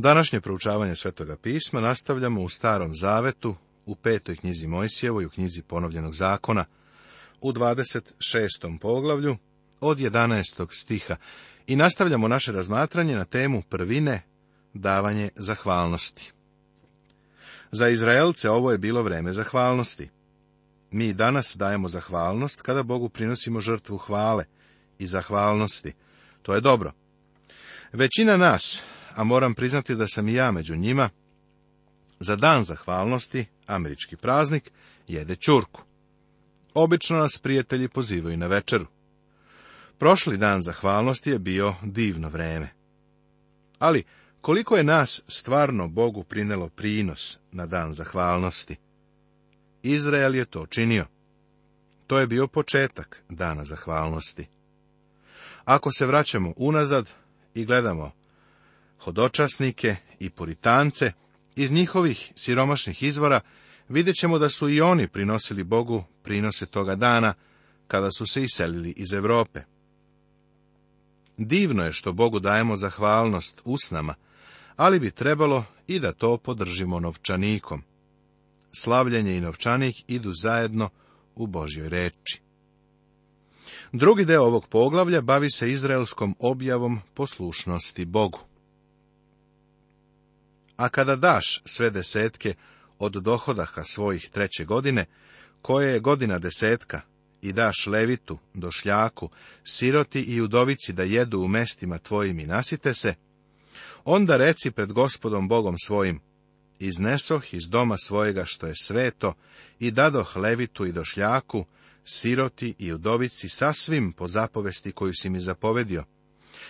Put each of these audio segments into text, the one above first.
Današnje proučavanje Svetoga pisma nastavljamo u Starom Zavetu, u petoj knjizi Mojsijevoj u knjizi Ponovljenog zakona, u 26. poglavlju od 11. stiha i nastavljamo naše razmatranje na temu prvine davanje zahvalnosti. Za Izraelce ovo je bilo vreme zahvalnosti. Mi danas dajemo zahvalnost kada Bogu prinosimo žrtvu hvale i zahvalnosti. To je dobro. Većina nas a moram priznati da sam i ja među njima, za dan zahvalnosti, američki praznik, jede čurku. Obično nas prijatelji pozivaju na večeru. Prošli dan zahvalnosti je bio divno vreme. Ali koliko je nas stvarno Bogu prinelo prinos na dan zahvalnosti? Izrael je to činio. To je bio početak dana zahvalnosti. Ako se vraćamo unazad i gledamo hodočasnike i puritance, iz njihovih siromašnih izvora vidjet ćemo da su i oni prinosili Bogu prinose toga dana, kada su se iselili iz Europe. Divno je što Bogu dajemo zahvalnost usnama, ali bi trebalo i da to podržimo novčanikom. Slavljenje i novčanik idu zajedno u Božjoj reči. Drugi deo ovog poglavlja bavi se izraelskom objavom poslušnosti Bogu. A kada daš sve desetke od dohodaka svojih treće godine, koje je godina desetka, i daš levitu, došljaku, siroti i udovici da jedu u mestima tvojim i nasite se, onda reci pred gospodom Bogom svojim, iznesoh iz doma svojega što je sveto i dadoh levitu i došljaku, siroti i udovici sasvim po zapovesti koju si mi zapovedio.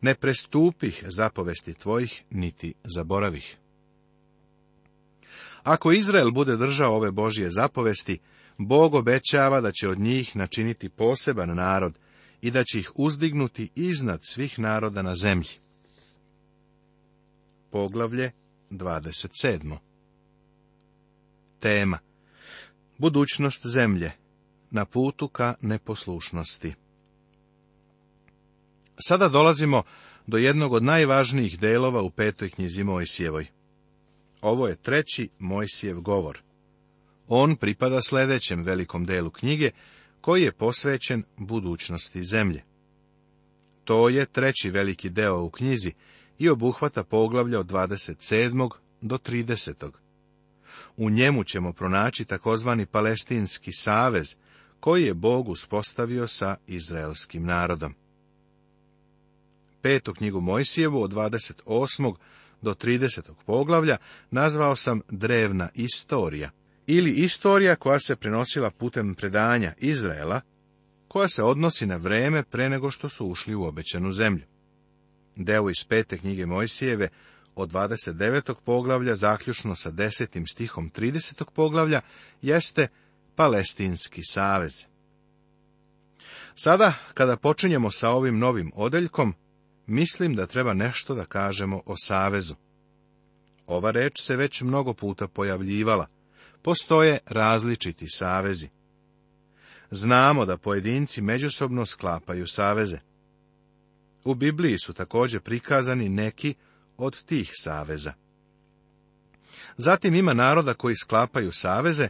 Ne prestupih zapovesti tvojih, niti zaboravih. Ako Izrael bude držao ove Božje zapovesti, Bog obećava da će od njih načiniti poseban narod i da će ih uzdignuti iznad svih naroda na zemlji. Poglavlje 27. Tema Budućnost zemlje na putu ka neposlušnosti. Sada dolazimo do jednog od najvažnijih delova u petoj knjizi Mojsijevoj. Ovo je treći Mojsijev govor. On pripada sljedećem velikom delu knjige, koji je posvećen budućnosti zemlje. To je treći veliki deo u knjizi i obuhvata poglavlja od 27. do 30. U njemu ćemo pronaći takozvani palestinski savez, koji je Bog uspostavio sa izraelskim narodom. Petu knjigu Mojsijevu od 28 do 30. poglavlja nazvao sam drevna istorija ili istorija koja se prenosila putem predanja Izraela, koja se odnosi na vreme pre nego što su ušli u obećanu zemlju. Deo iz pete knjige Mojsijeve od 29. poglavlja zaključno sa 10. stihom 30. poglavlja jeste Palestinski savez. Sada, kada počinjemo sa ovim novim odeljkom, mislim da treba nešto da kažemo o savezu. Ova reč se već mnogo puta pojavljivala. Postoje različiti savezi. Znamo da pojedinci međusobno sklapaju saveze. U Bibliji su također prikazani neki od tih saveza. Zatim ima naroda koji sklapaju saveze,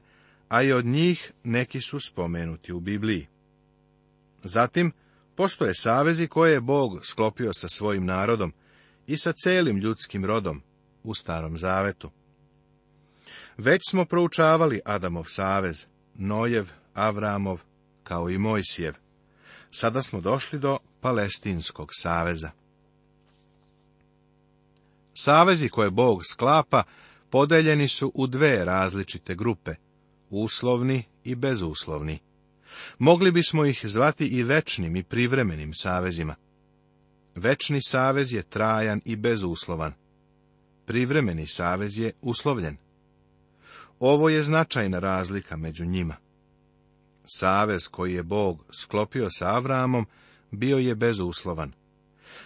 a i od njih neki su spomenuti u Bibliji. Zatim Postoje savezi koje je Bog sklopio sa svojim narodom i sa celim ljudskim rodom u Starom Zavetu. Već smo proučavali Adamov savez, Nojev, Avramov, kao i Mojsijev. Sada smo došli do Palestinskog saveza. Savezi koje Bog sklapa podeljeni su u dve različite grupe, uslovni i bezuslovni. Mogli bismo ih zvati i večnim i privremenim savezima. Večni savez je trajan i bezuslovan. Privremeni savez je uslovljen. Ovo je značajna razlika među njima. Savez koji je Bog sklopio sa Avramom bio je bezuslovan.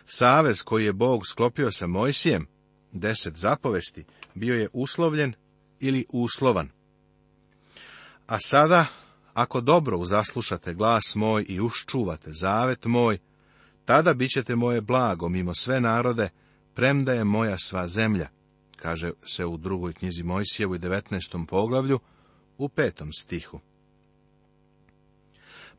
Savez koji je Bog sklopio sa Mojsijem, deset zapovesti, bio je uslovljen ili uslovan. A sada ako dobro uzaslušate glas moj i uščuvate zavet moj, tada bit ćete moje blago mimo sve narode, premda je moja sva zemlja, kaže se u drugoj knjizi Mojsijevu i 19. poglavlju, u petom stihu.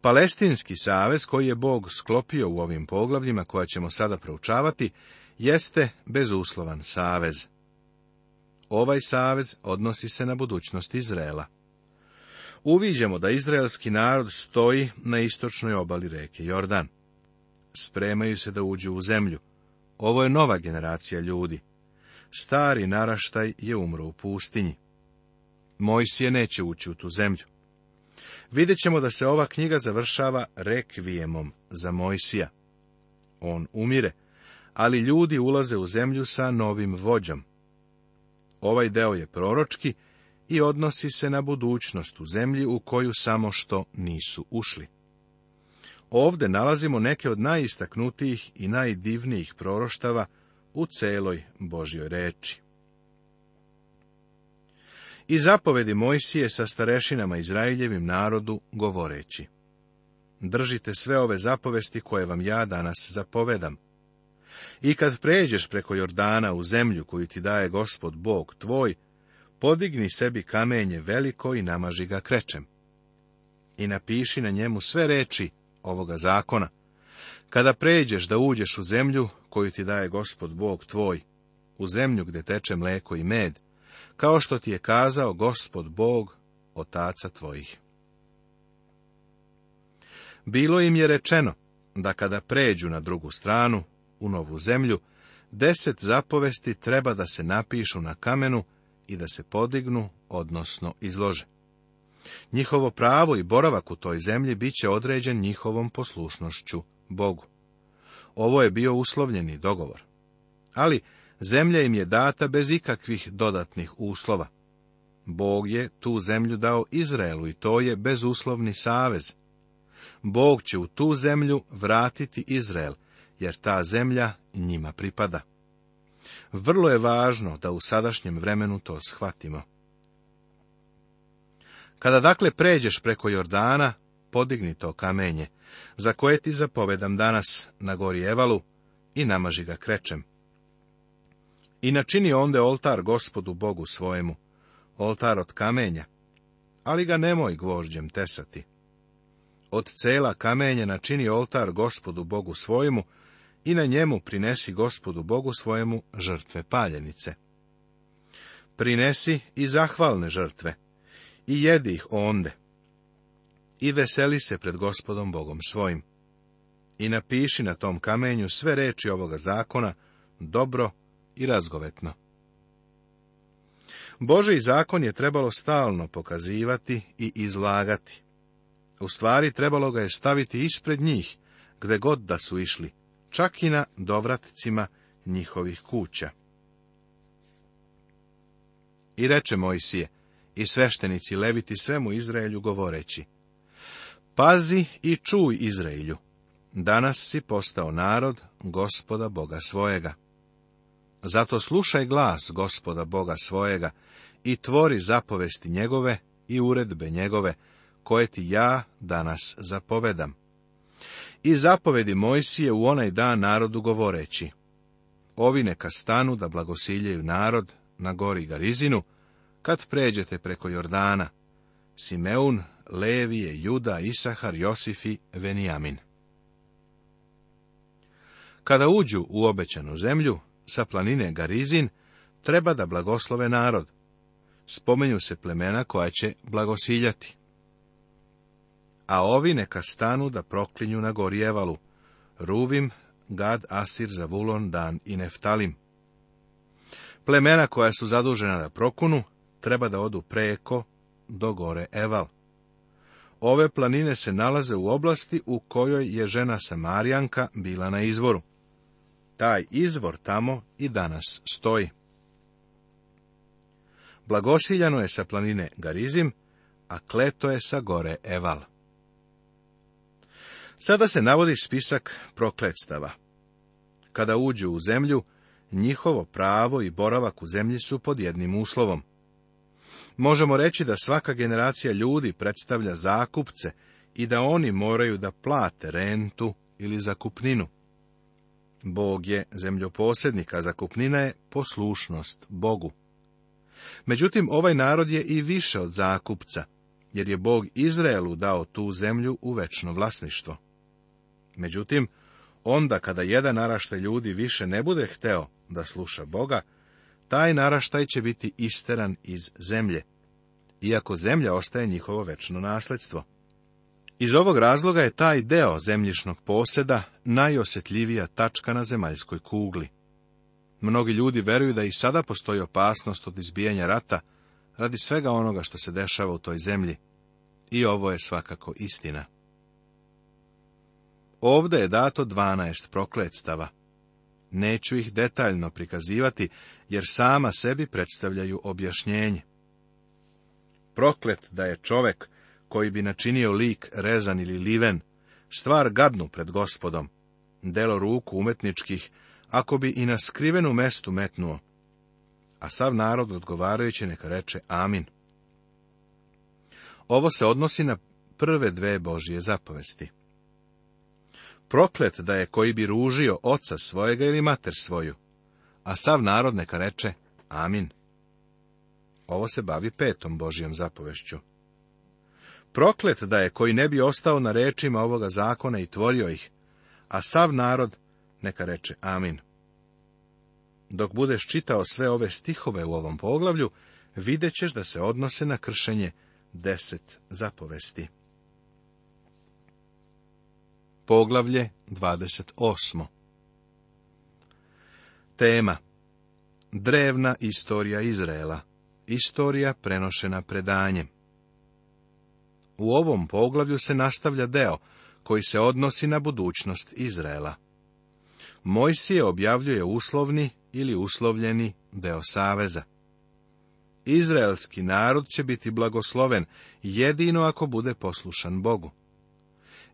Palestinski savez koji je Bog sklopio u ovim poglavljima koja ćemo sada proučavati, jeste bezuslovan savez. Ovaj savez odnosi se na budućnost Izrela uviđamo da izraelski narod stoji na istočnoj obali reke Jordan. Spremaju se da uđu u zemlju. Ovo je nova generacija ljudi. Stari naraštaj je umro u pustinji. Mojsije neće ući u tu zemlju. Vidjet ćemo da se ova knjiga završava rekvijemom za Mojsija. On umire, ali ljudi ulaze u zemlju sa novim vođom. Ovaj deo je proročki i odnosi se na budućnost u zemlji u koju samo što nisu ušli. Ovde nalazimo neke od najistaknutijih i najdivnijih proroštava u celoj Božjoj reči. I zapovedi Mojsije sa starešinama Izraeljevim narodu govoreći. Držite sve ove zapovesti koje vam ja danas zapovedam. I kad pređeš preko Jordana u zemlju koju ti daje gospod Bog tvoj, Podigni sebi kamenje veliko i namaži ga krećem. I napiši na njemu sve reči ovoga zakona. Kada pređeš da uđeš u zemlju koju ti daje gospod Bog tvoj, u zemlju gde teče mleko i med, kao što ti je kazao gospod Bog, otaca tvojih. Bilo im je rečeno da kada pređu na drugu stranu, u novu zemlju, deset zapovesti treba da se napišu na kamenu i da se podignu, odnosno izlože. Njihovo pravo i boravak u toj zemlji bit će određen njihovom poslušnošću Bogu. Ovo je bio uslovljeni dogovor. Ali zemlja im je data bez ikakvih dodatnih uslova. Bog je tu zemlju dao Izraelu i to je bezuslovni savez. Bog će u tu zemlju vratiti Izrael, jer ta zemlja njima pripada. Vrlo je važno da u sadašnjem vremenu to shvatimo. Kada dakle pređeš preko Jordana, podigni to kamenje, za koje ti zapovedam danas na gori Evalu i namaži ga krećem. I načini onda oltar gospodu Bogu svojemu, oltar od kamenja, ali ga nemoj gvožđem tesati. Od cela kamenja načini oltar gospodu Bogu svojemu, i na njemu prinesi gospodu Bogu svojemu žrtve paljenice. Prinesi i zahvalne žrtve i jedi ih onde i veseli se pred gospodom Bogom svojim. I napiši na tom kamenju sve reči ovoga zakona, dobro i razgovetno. Boži zakon je trebalo stalno pokazivati i izlagati. U stvari trebalo ga je staviti ispred njih, gde god da su išli, čak i na dovratcima njihovih kuća. I reče Mojsije, i sveštenici leviti svemu Izraelju govoreći, Pazi i čuj Izraelju, danas si postao narod gospoda Boga svojega. Zato slušaj glas gospoda Boga svojega i tvori zapovesti njegove i uredbe njegove, koje ti ja danas zapovedam i zapovedi Mojsije u onaj dan narodu govoreći. Ovi neka stanu da blagosiljaju narod na gori Garizinu, kad pređete preko Jordana. Simeun, Levije, Juda, Isahar, Josifi, Venijamin. Kada uđu u obećanu zemlju, sa planine Garizin, treba da blagoslove narod. Spomenju se plemena koja će blagosiljati a ovi neka stanu da proklinju na gori Evalu, Ruvim, Gad, Asir, Zavulon, Dan i Neftalim. Plemena koja su zadužena da prokunu, treba da odu preko do gore Eval. Ove planine se nalaze u oblasti u kojoj je žena Samarijanka bila na izvoru. Taj izvor tamo i danas stoji. Blagosiljano je sa planine Garizim, a kleto je sa gore Eval. Sada se navodi spisak prokletstava. Kada uđu u zemlju, njihovo pravo i boravak u zemlji su pod jednim uslovom. Možemo reći da svaka generacija ljudi predstavlja zakupce i da oni moraju da plate rentu ili zakupninu. Bog je zemljoposednik, a zakupnina je poslušnost Bogu. Međutim, ovaj narod je i više od zakupca, jer je Bog Izraelu dao tu zemlju u večno vlasništvo. Međutim, onda kada jedan naraštaj ljudi više ne bude hteo da sluša Boga, taj naraštaj će biti isteran iz zemlje, iako zemlja ostaje njihovo večno nasledstvo. Iz ovog razloga je taj deo zemljišnog poseda najosjetljivija tačka na zemaljskoj kugli. Mnogi ljudi veruju da i sada postoji opasnost od izbijanja rata radi svega onoga što se dešava u toj zemlji. I ovo je svakako istina. Ovde je dato dvanaest prokletstava. Neću ih detaljno prikazivati, jer sama sebi predstavljaju objašnjenje. Proklet da je čovek koji bi načinio lik rezan ili liven, stvar gadnu pred gospodom, delo ruku umetničkih, ako bi i na skrivenu mestu metnuo. A sav narod odgovarajući neka reče amin. Ovo se odnosi na prve dve Božije zapovesti proklet da je koji bi ružio oca svojega ili mater svoju. A sav narod neka reče, amin. Ovo se bavi petom Božijom zapovešću. Proklet da je koji ne bi ostao na rečima ovoga zakona i tvorio ih, a sav narod neka reče amin. Dok budeš čitao sve ove stihove u ovom poglavlju, videćeš da se odnose na kršenje deset zapovesti. Poglavlje 28. Tema Drevna istorija Izraela. Istorija prenošena predanjem. U ovom poglavlju se nastavlja deo koji se odnosi na budućnost Izraela. Mojsije objavljuje uslovni ili uslovljeni deo saveza. Izraelski narod će biti blagosloven jedino ako bude poslušan Bogu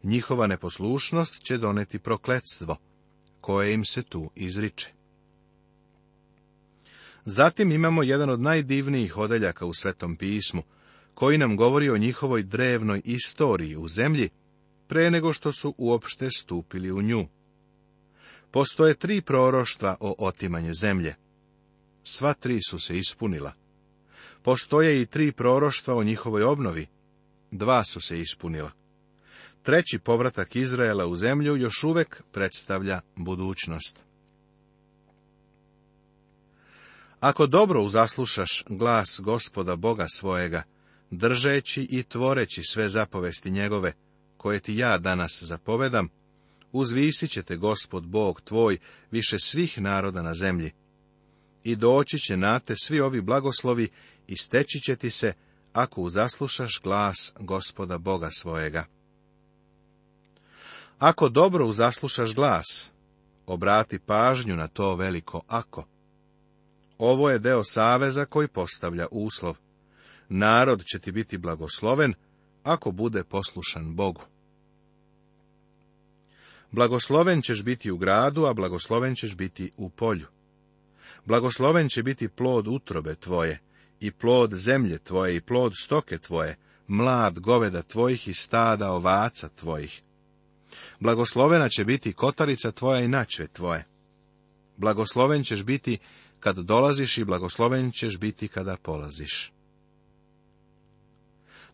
njihova neposlušnost će doneti prokletstvo, koje im se tu izriče. Zatim imamo jedan od najdivnijih odeljaka u Svetom pismu, koji nam govori o njihovoj drevnoj istoriji u zemlji, pre nego što su uopšte stupili u nju. Postoje tri proroštva o otimanju zemlje. Sva tri su se ispunila. Postoje i tri proroštva o njihovoj obnovi. Dva su se ispunila. Treći povratak Izraela u zemlju još uvek predstavlja budućnost. Ako dobro uzaslušaš glas gospoda Boga svojega, držeći i tvoreći sve zapovesti njegove, koje ti ja danas zapovedam, uzvisit će te gospod Bog tvoj više svih naroda na zemlji. I doći će na te svi ovi blagoslovi i steći će ti se, ako uzaslušaš glas gospoda Boga svojega. Ako dobro uzaslušaš glas, obrati pažnju na to veliko ako. Ovo je deo saveza koji postavlja uslov. Narod će ti biti blagosloven ako bude poslušan Bogu. Blagosloven ćeš biti u gradu, a blagosloven ćeš biti u polju. Blagosloven će biti plod utrobe tvoje, i plod zemlje tvoje, i plod stoke tvoje, mlad goveda tvojih i stada ovaca tvojih. Blagoslovena će biti kotarica tvoja i načve tvoje. Blagosloven ćeš biti kad dolaziš i blagosloven ćeš biti kada polaziš.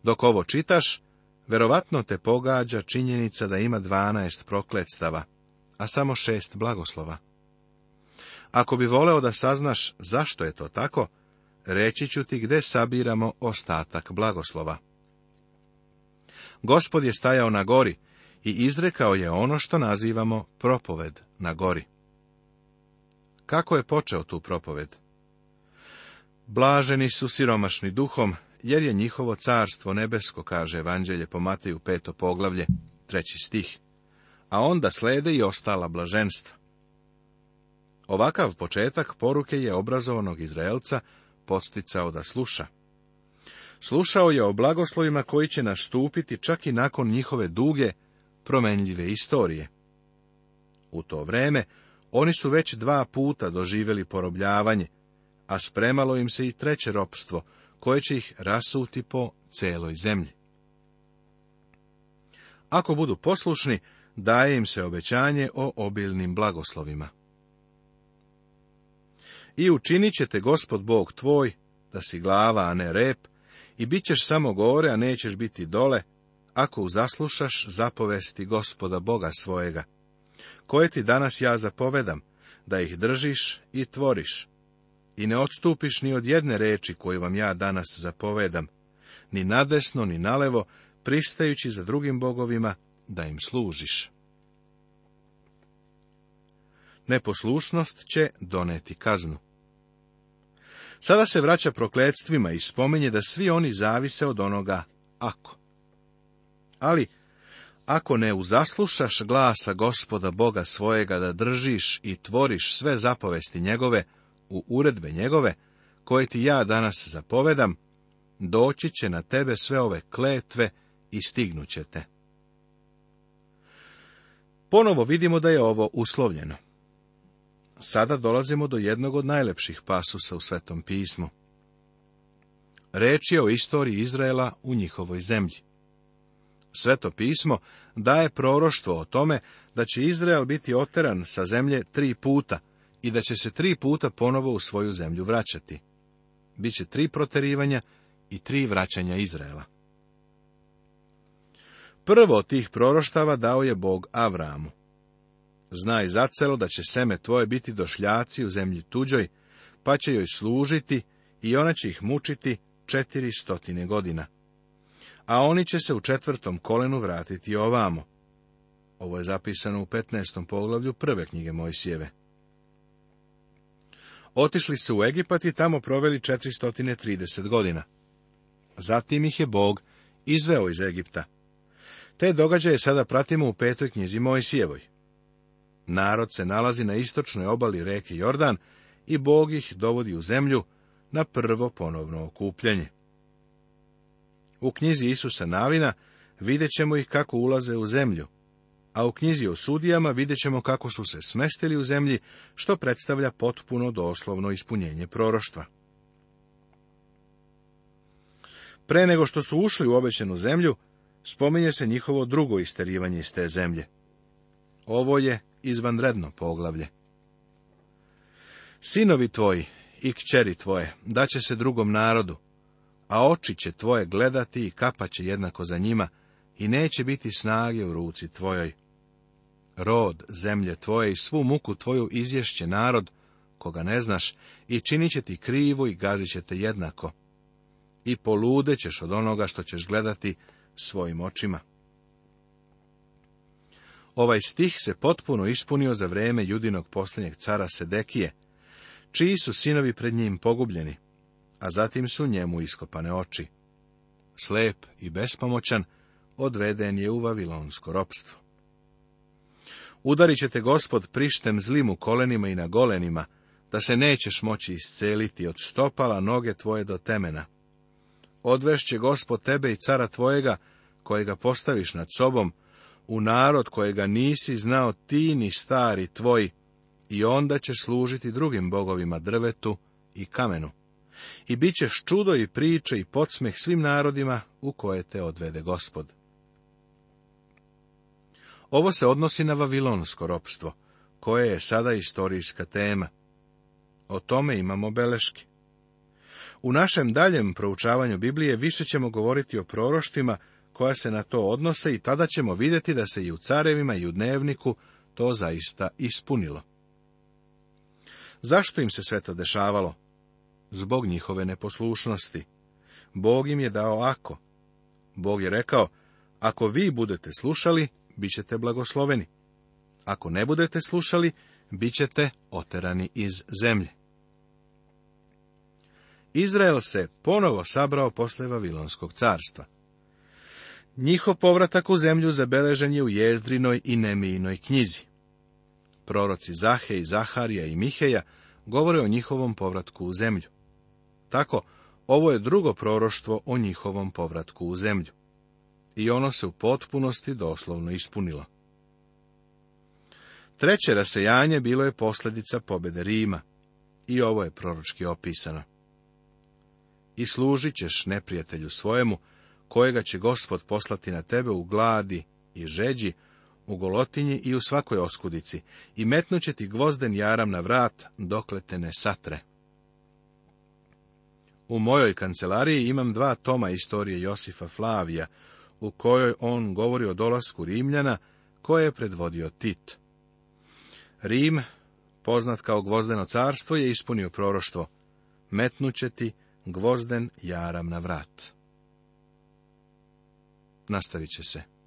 Dok ovo čitaš, verovatno te pogađa činjenica da ima dvanaest prokletstava, a samo šest blagoslova. Ako bi voleo da saznaš zašto je to tako, reći ću ti gde sabiramo ostatak blagoslova. Gospod je stajao na gori, i izrekao je ono što nazivamo propoved na gori. Kako je počeo tu propoved? Blaženi su siromašni duhom, jer je njihovo carstvo nebesko, kaže Evanđelje po Mateju peto poglavlje, treći stih, a onda slede i ostala blaženstva. Ovakav početak poruke je obrazovanog Izraelca posticao da sluša. Slušao je o blagoslovima koji će nastupiti čak i nakon njihove duge promenljive istorije. U to vreme oni su već dva puta doživjeli porobljavanje, a spremalo im se i treće ropstvo, koje će ih rasuti po celoj zemlji. Ako budu poslušni, daje im se obećanje o obilnim blagoslovima. I učinit će te gospod Bog tvoj, da si glava, a ne rep, i bit ćeš samo gore, a nećeš biti dole, ako uzaslušaš zapovesti gospoda Boga svojega, koje ti danas ja zapovedam, da ih držiš i tvoriš, i ne odstupiš ni od jedne reči koju vam ja danas zapovedam, ni nadesno, ni nalevo, pristajući za drugim bogovima, da im služiš. Neposlušnost će doneti kaznu. Sada se vraća prokledstvima i spominje, da svi oni zavise od onoga ako. Ali, ako ne uzaslušaš glasa gospoda Boga svojega da držiš i tvoriš sve zapovesti njegove, u uredbe njegove, koje ti ja danas zapovedam, doći će na tebe sve ove kletve i stignuće te. Ponovo vidimo da je ovo uslovljeno. Sada dolazimo do jednog od najlepših pasusa u Svetom pismu. Reč je o istoriji Izraela u njihovoj zemlji. Sveto pismo daje proroštvo o tome da će Izrael biti oteran sa zemlje tri puta i da će se tri puta ponovo u svoju zemlju vraćati. Biće tri proterivanja i tri vraćanja Izraela. Prvo od tih proroštava dao je Bog Avramu. Znaj zacelo da će seme tvoje biti došljaci u zemlji tuđoj, pa će joj služiti i ona će ih mučiti četiri stotine godina a oni će se u četvrtom kolenu vratiti ovamo. Ovo je zapisano u 15. poglavlju prve knjige Mojsijeve. Otišli su u Egipat i tamo proveli 430 godina. Zatim ih je Bog izveo iz Egipta. Te događaje sada pratimo u petoj knjizi Mojsijevoj. Narod se nalazi na istočnoj obali reke Jordan i Bog ih dovodi u zemlju na prvo ponovno okupljanje. U knjizi Isusa Navina vidjet ćemo ih kako ulaze u zemlju, a u knjizi o sudijama vidjet ćemo kako su se smestili u zemlji, što predstavlja potpuno doslovno ispunjenje proroštva. Pre nego što su ušli u obećenu zemlju, spominje se njihovo drugo isterivanje iz te zemlje. Ovo je izvanredno poglavlje. Sinovi tvoji i kćeri tvoje daće se drugom narodu, a oči će tvoje gledati i kapa će jednako za njima, i neće biti snage u ruci tvojoj. Rod zemlje tvoje i svu muku tvoju izješće narod, koga ne znaš, i činit će ti krivu i gazit će te jednako. I polude ćeš od onoga što ćeš gledati svojim očima. Ovaj stih se potpuno ispunio za vrijeme judinog posljednjeg cara Sedekije, čiji su sinovi pred njim pogubljeni a zatim su njemu iskopane oči. Slep i bespomoćan, odveden je u vavilonsko ropstvo. Udarit će te gospod prištem zlim u kolenima i na golenima, da se nećeš moći isceliti od stopala noge tvoje do temena. Odvešće gospod tebe i cara tvojega, kojega postaviš nad sobom, u narod kojega nisi znao ti ni stari tvoj i onda će služiti drugim bogovima drvetu i kamenu i bit ćeš čudo i priče i podsmeh svim narodima u koje te odvede gospod. Ovo se odnosi na vavilonsko ropstvo, koje je sada istorijska tema. O tome imamo beleški. U našem daljem proučavanju Biblije više ćemo govoriti o proroštima koja se na to odnose i tada ćemo vidjeti da se i u carevima i u dnevniku to zaista ispunilo. Zašto im se sve to dešavalo? zbog njihove neposlušnosti. Bog im je dao ako. Bog je rekao, ako vi budete slušali, bit ćete blagosloveni. Ako ne budete slušali, bit ćete oterani iz zemlje. Izrael se ponovo sabrao posle Vavilonskog carstva. Njihov povratak u zemlju zabeležen je u jezdrinoj i nemijinoj knjizi. Proroci Zahe i Zaharija i Miheja govore o njihovom povratku u zemlju. Tako, ovo je drugo proroštvo o njihovom povratku u zemlju. I ono se u potpunosti doslovno ispunilo. Treće rasejanje bilo je posljedica pobede Rima. I ovo je proročki opisano. I služit ćeš neprijatelju svojemu, kojega će gospod poslati na tebe u gladi i žeđi, u golotinji i u svakoj oskudici, i metnuće ti gvozden jaram na vrat, dokle te ne satre. U mojoj kancelariji imam dva toma istorije Josifa Flavija, u kojoj on govori o dolasku Rimljana, koje je predvodio Tit. Rim, poznat kao gvozdeno carstvo, je ispunio proroštvo. Metnuće ti gvozden jaram na vrat. Nastavit će se.